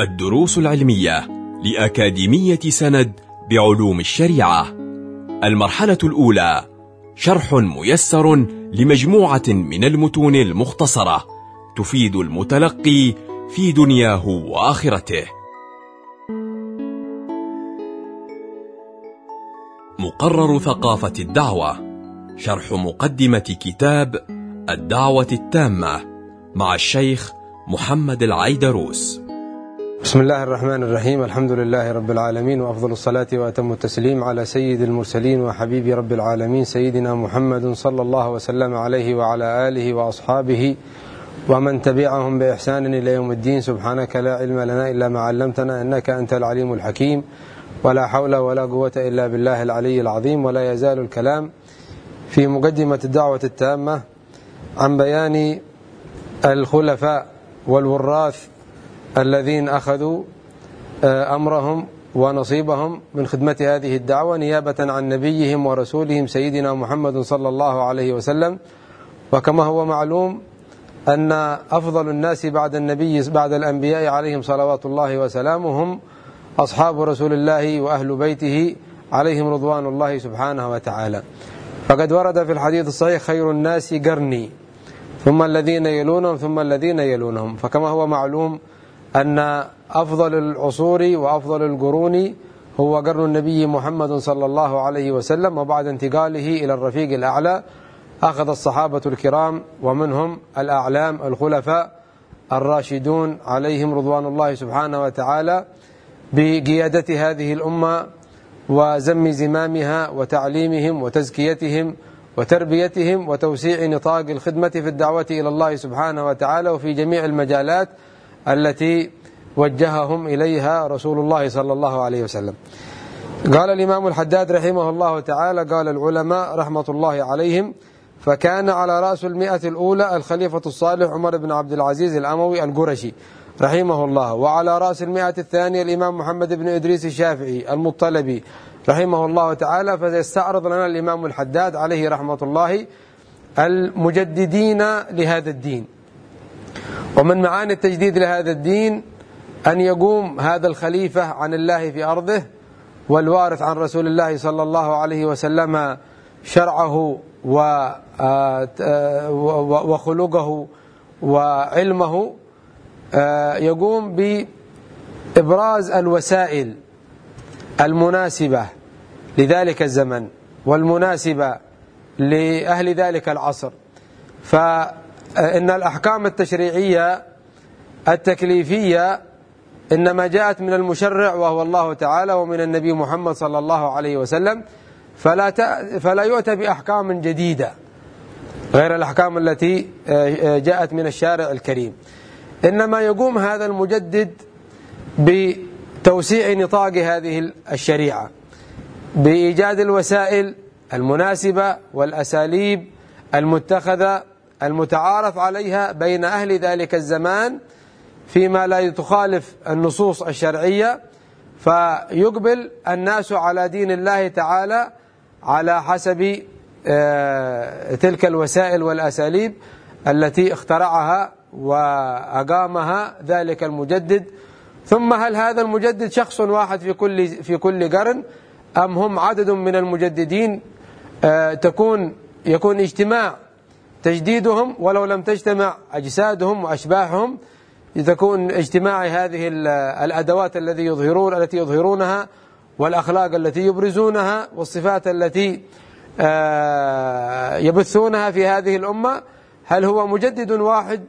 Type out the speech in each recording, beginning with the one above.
الدروس العلمية لأكاديمية سند بعلوم الشريعة. المرحلة الأولى شرح ميسر لمجموعة من المتون المختصرة تفيد المتلقي في دنياه وآخرته. مقرر ثقافة الدعوة شرح مقدمة كتاب الدعوة التامة مع الشيخ محمد العيدروس. بسم الله الرحمن الرحيم الحمد لله رب العالمين وأفضل الصلاة وأتم التسليم على سيد المرسلين وحبيب رب العالمين سيدنا محمد صلى الله وسلم عليه وعلى آله وأصحابه ومن تبعهم بإحسان إلى يوم الدين سبحانك لا علم لنا إلا ما علمتنا إنك أنت العليم الحكيم ولا حول ولا قوة إلا بالله العلي العظيم ولا يزال الكلام في مقدمة الدعوة التامة عن بيان الخلفاء والوراث الذين أخذوا أمرهم ونصيبهم من خدمة هذه الدعوة نيابة عن نبيهم ورسولهم سيدنا محمد صلى الله عليه وسلم. وكما هو معلوم أن أفضل الناس بعد النبي بعد الأنبياء عليهم صلوات الله وسلامه هم أصحاب رسول الله وأهل بيته عليهم رضوان الله سبحانه وتعالى. فقد ورد في الحديث الصحيح خير الناس قرني ثم الذين يلونهم ثم الذين يلونهم. فكما هو معلوم أن أفضل العصور وأفضل القرون هو قرن النبي محمد صلى الله عليه وسلم وبعد انتقاله إلى الرفيق الأعلى أخذ الصحابة الكرام ومنهم الأعلام الخلفاء الراشدون عليهم رضوان الله سبحانه وتعالى بقيادة هذه الأمة وزم زمامها وتعليمهم وتزكيتهم وتربيتهم وتوسيع نطاق الخدمة في الدعوة إلى الله سبحانه وتعالى وفي جميع المجالات التي وجههم إليها رسول الله صلى الله عليه وسلم. قال الإمام الحداد رحمه الله تعالى قال العلماء رحمة الله عليهم فكان على رأس المئة الأولى الخليفة الصالح عمر بن عبد العزيز الأموي القرشي رحمه الله. وعلى رأس المئة الثانية الإمام محمد بن إدريس الشافعي المطلبي رحمه الله تعالى فسيستعرض لنا الإمام الحداد عليه رحمة الله المجددين لهذا الدين. ومن معاني التجديد لهذا الدين أن يقوم هذا الخليفة عن الله في أرضه والوارث عن رسول الله صلى الله عليه وسلم شرعه وخلقه وعلمه يقوم بإبراز الوسائل المناسبة لذلك الزمن والمناسبة لأهل ذلك العصر. فإن الأحكام التشريعية التكليفية إنما جاءت من المشرع وهو الله تعالى ومن النبي محمد صلى الله عليه وسلم فلا فلا يؤتى بأحكام جديدة غير الأحكام التي جاءت من الشارع الكريم. إنما يقوم هذا المجدد بتوسيع نطاق هذه الشريعة بإيجاد الوسائل المناسبة والأساليب المتخذة المتعارف عليها بين أهل ذلك الزمان فيما لا تخالف النصوص الشرعية فيقبل الناس على دين الله تعالى على حسب تلك الوسائل والأساليب التي اخترعها وأقامها ذلك المجدد. ثم هل هذا المجدد شخص واحد في كل في كل قرن أم هم عدد من المجددين؟ تكون يكون اجتماع تجديدهم ولو لم تجتمع أجسادهم وأشباحهم تكون اجتماع هذه الأدوات الذي يظهرون التي يظهرونها والأخلاق التي يبرزونها والصفات التي يبثونها في هذه الأمة هل هو مجدد واحد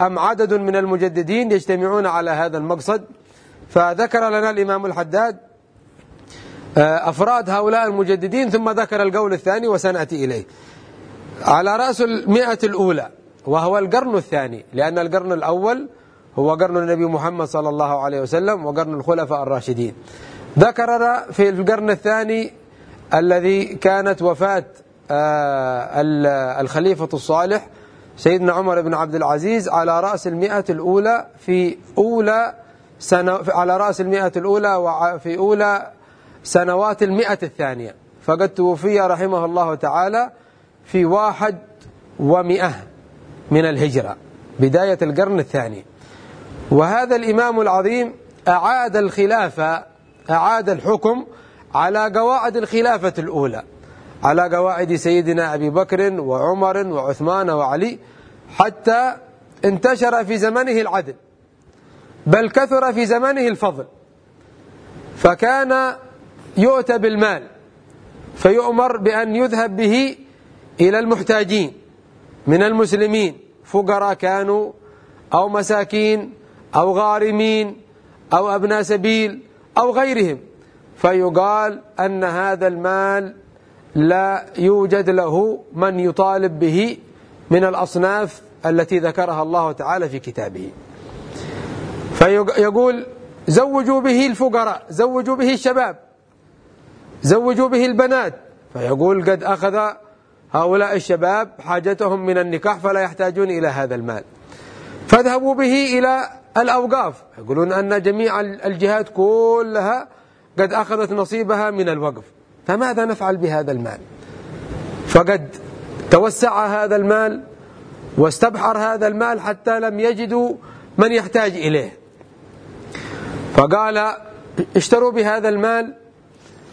أم عدد من المجددين يجتمعون على هذا المقصد؟ فذكر لنا الإمام الحداد أفراد هؤلاء المجددين ثم ذكر القول الثاني وسنأتي إليه. على رأس المئة الأولى وهو القرن الثاني لأن القرن الأول هو قرن النبي محمد صلى الله عليه وسلم وقرن الخلفاء الراشدين. ذكر في القرن الثاني الذي كانت وفاة الخليفة الصالح سيدنا عمر بن عبد العزيز على رأس المئة الأولى في أولى سنة على رأس المئة الأولى وفي أولى سنوات المئة الثانية. فقد توفي رحمه الله تعالى في واحد ومئة من الهجرة بداية القرن الثاني. وهذا الإمام العظيم أعاد الخلافة أعاد الحكم على قواعد الخلافة الأولى على قواعد سيدنا أبي بكر وعمر وعثمان وعلي حتى انتشر في زمنه العدل بل كثر في زمنه الفضل. فكان يؤتى بالمال فيؤمر بأن يذهب به إلى المحتاجين من المسلمين فقراء كانوا أو مساكين أو غارمين أو أبناء سبيل أو غيرهم. فيقال أن هذا المال لا يوجد له من يطالب به من الأصناف التي ذكرها الله تعالى في كتابه. فيقول زوجوا به الفقراء زوجوا به الشباب زوجوا به البنات. فيقول قد أخذ هؤلاء الشباب حاجتهم من النكاح فلا يحتاجون إلى هذا المال. فاذهبوا به إلى الأوقاف. يقولون أن جميع الجهات كلها قد أخذت نصيبها من الوقف. فماذا نفعل بهذا المال؟ فقد توسع هذا المال واستبحر هذا المال حتى لم يجدوا من يحتاج إليه. فقال اشتروا بهذا المال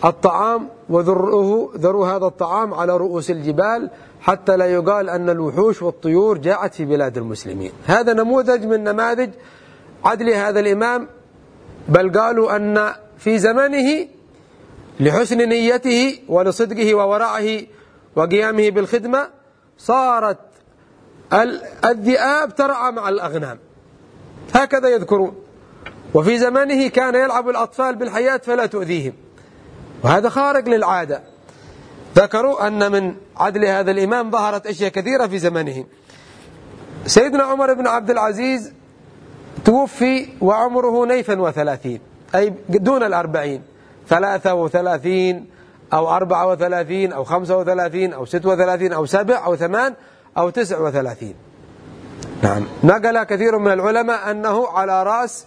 الطعام وذروه ذروا هذا الطعام على رؤوس الجبال حتى لا يقال أن الوحوش والطيور جاءت في بلاد المسلمين. هذا نموذج من نماذج عدل هذا الإمام بل قالوا أن في زمنه لحسن نيته ولصدقه وورعه وقيامه بالخدمة صارت الذئاب ترعى مع الأغنام. هكذا يذكرون. وفي زمنه كان يلعب الأطفال بالحياة فلا تؤذيهم. وهذا خارق للعادة. ذكروا أن من عدل هذا الإمام ظهرت أشياء كثيرة في زمنه سيدنا عمر بن عبد العزيز توفي وعمره نيفا وثلاثين أي دون الأربعين. ثلاثة وثلاثين أو أربعة وثلاثين أو خمسة وثلاثين أو ستة وثلاثين أو سبع أو ثمان أو تسع وثلاثين. نعم. نقل كثير من العلماء أنه على رأس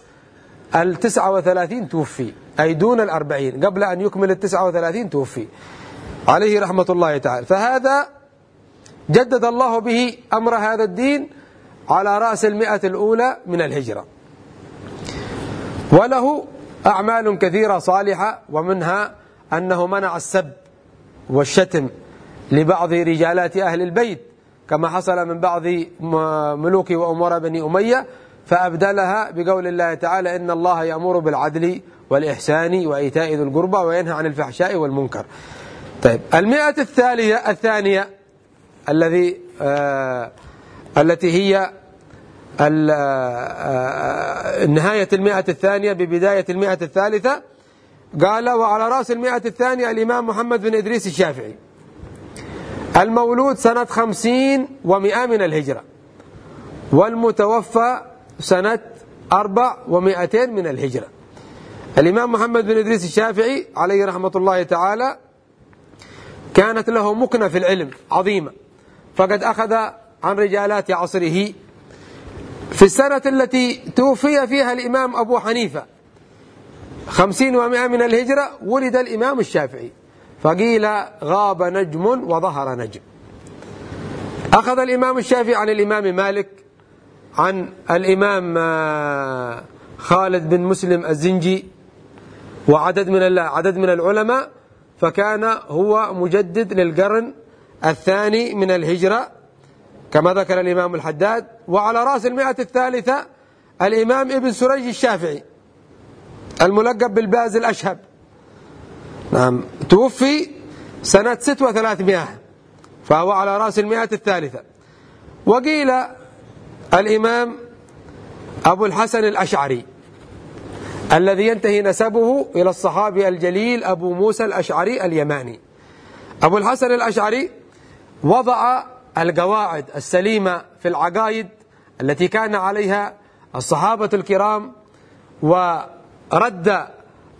التسعة وثلاثين توفي أي دون الأربعين قبل أن يكمل التسعة وثلاثين توفي. عليه رحمة الله تعالى. فهذا جدد الله به أمر هذا الدين على رأس المئة الأولى من الهجرة. وله أعمال كثيرة صالحة ومنها أنه منع السب والشتم لبعض رجالات أهل البيت كما حصل من بعض ملوك وأمراء بني أمية فأبدلها بقول الله تعالى إن الله يأمر بالعدل والإحسان وإيتاء ذي القربى وينهى عن الفحشاء والمنكر. طيب المئة الثانية الثانية الذي آه التي هي آه، آه، نهاية المئة الثانية ببداية المئة الثالثة قال وعلى رأس المئة الثانية الإمام محمد بن إدريس الشافعي. المولود سنة خمسين ومئة من الهجرة. والمتوفى سنة أربع ومئتين من الهجرة الإمام محمد بن إدريس الشافعي عليه رحمة الله تعالى كانت له مكنة في العلم عظيمة فقد أخذ عن رجالات عصره في السنة التي توفي فيها الإمام أبو حنيفة خمسين ومائة من الهجرة ولد الإمام الشافعي فقيل غاب نجم وظهر نجم أخذ الإمام الشافعي عن الإمام مالك عن الإمام آه، خالد بن مسلم الزنجي وعدد من عدد من العلماء فكان هو مجدد للقرن الثاني من الهجرة كما ذكر الإمام الحداد. وعلى رأس المئة الثالثة الإمام ابن سريج الشافعي الملقب بالباز الأشهب. نعم توفي سنة ست وثلاثمائة فهو على رأس المئة الثالثة. وقيل الإمام أبو الحسن الأشعري الذي ينتهي نسبه إلى الصحابي الجليل أبو موسى الأشعري اليماني. أبو الحسن الأشعري وضع القواعد السليمة في العقائد التي كان عليها الصحابة الكرام ورد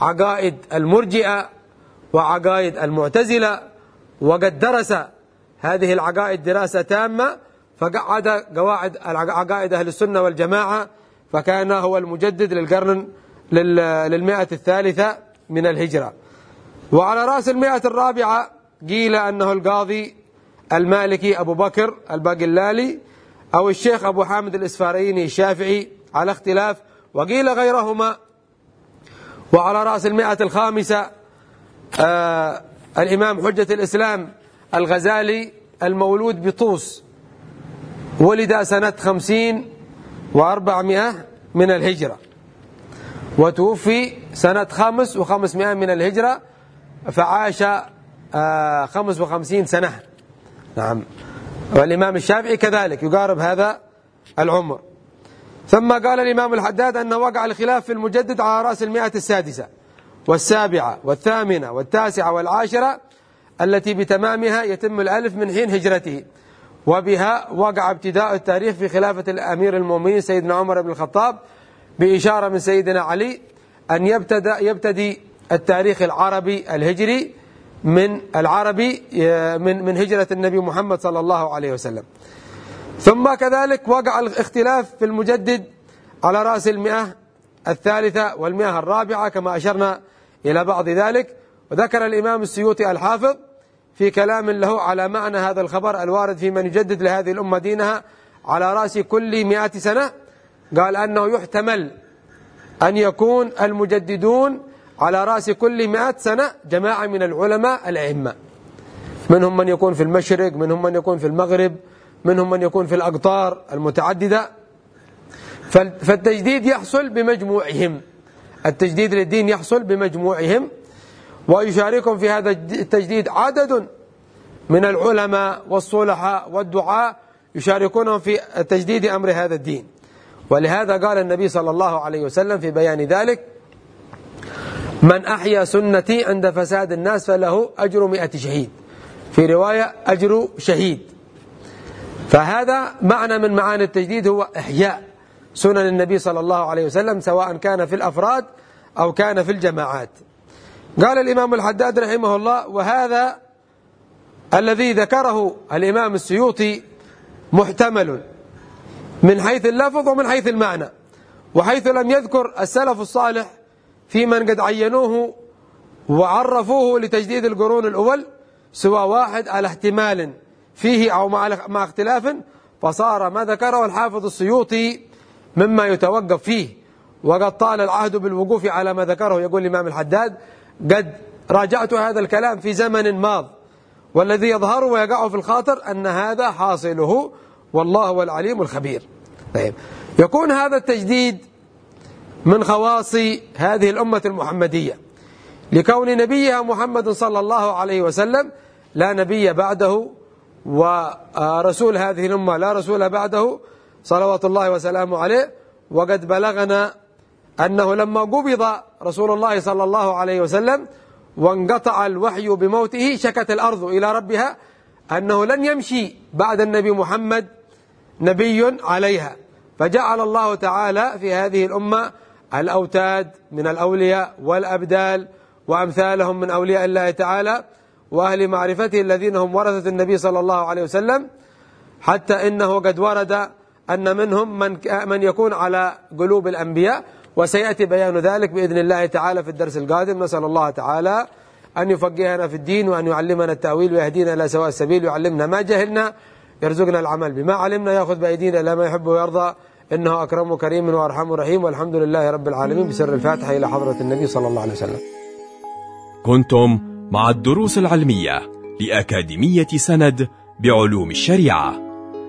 عقائد المرجئة وعقائد المعتزلة وقد درس هذه العقائد دراسة تامة فقعد قواعد عقائد أهل السنة والجماعة فكان هو المجدد للقرن للمئة الثالثة من الهجرة. وعلى رأس المئة الرابعة قيل أنه القاضي المالكي أبو بكر الباقلالي أو الشيخ أبو حامد الإسفاريني الشافعي على اختلاف وقيل غيرهما. وعلى رأس المئة الخامسة آه الإمام حجة الإسلام الغزالي المولود بطوس. ولد سنة خمسين وأربعمائة من الهجرة. وتوفي سنة خمس وخمسمائة من الهجرة فعاش آه خمس وخمسين سنة. نعم. والإمام الشافعي كذلك يقارب هذا العمر. ثم قال الإمام الحداد أن وقع الخلاف في المجدد على رأس المئة السادسة والسابعة والثامنة والتاسعة والعاشرة التي بتمامها يتم الألف من حين هجرته. وبها وقع ابتداء التاريخ في خلافة الأمير المؤمنين سيدنا عمر بن الخطاب بإشارة من سيدنا علي أن يبتدأ يبتدي التاريخ العربي الهجري من العربي من من هجرة النبي محمد صلى الله عليه وسلم. ثم كذلك وقع الاختلاف في المجدد على رأس المئة الثالثة والمئة الرابعة كما أشرنا إلى بعض ذلك. وذكر الإمام السيوطي الحافظ في كلام له على معنى هذا الخبر الوارد في من يجدد لهذه الأمة دينها على رأس كل مئة سنة. قال أنه يحتمل أن يكون المجددون على رأس كل مئة سنة جماعة من العلماء الأئمة. منهم من يكون في المشرق منهم من يكون في المغرب منهم من يكون في الأقطار المتعددة. فالتجديد يحصل بمجموعهم. التجديد للدين يحصل بمجموعهم. ويشاركهم في هذا التجديد عدد من العلماء والصلحاء والدعاء يشاركونهم في تجديد أمر هذا الدين. ولهذا قال النبي صلى الله عليه وسلم في بيان ذلك من أحيا سنتي عند فساد الناس فله أجر مئة شهيد. في رواية أجر شهيد. فهذا معنى من معاني التجديد هو إحياء سنن النبي صلى الله عليه وسلم سواء كان في الأفراد أو كان في الجماعات. قال الإمام الحداد رحمه الله وهذا الذي ذكره الإمام السيوطي محتمل من حيث اللفظ ومن حيث المعنى وحيث لم يذكر السلف الصالح في من قد عينوه وعرفوه لتجديد القرون الأول سوى واحد على احتمال فيه أو مع اختلاف فصار ما ذكره الحافظ السيوطي مما يتوقف فيه وقد طال العهد بالوقوف على ما ذكره يقول الإمام الحداد قد راجعت هذا الكلام في زمن ماض. والذي يظهر ويقع في الخاطر أن هذا حاصله والله هو العليم الخبير. طيب يكون هذا التجديد من خواص هذه الأمة المحمدية. لكون نبيها محمد صلى الله عليه وسلم لا نبي بعده ورسول هذه الأمة لا رسول بعده صلوات الله وسلامه عليه وقد بلغنا أنه لما قبض رسول الله صلى الله عليه وسلم وانقطع الوحي بموته شكت الأرض إلى ربها أنه لن يمشي بعد النبي محمد نبي عليها. فجعل الله تعالى في هذه الأمة الأوتاد من الأولياء والأبدال وأمثالهم من أولياء الله تعالى وأهل معرفته الذين هم ورثة النبي صلى الله عليه وسلم حتى إنه قد ورد أن منهم من, من يكون على قلوب الأنبياء. وسيأتي بيان ذلك بإذن الله تعالى في الدرس القادم. نسأل الله تعالى أن يفقهنا في الدين وأن يعلمنا التأويل ويهدينا إلى سواء السبيل ويعلمنا ما جهلنا. يرزقنا العمل بما علمنا يأخذ بأيدينا إلى ما يحب ويرضى. إنه أكرم كريم وأرحم رحيم. والحمد لله رب العالمين. بسر الفاتحة إلى حضرة النبي صلى الله عليه وسلم. كنتم مع الدروس العلمية لأكاديمية سند بعلوم الشريعة.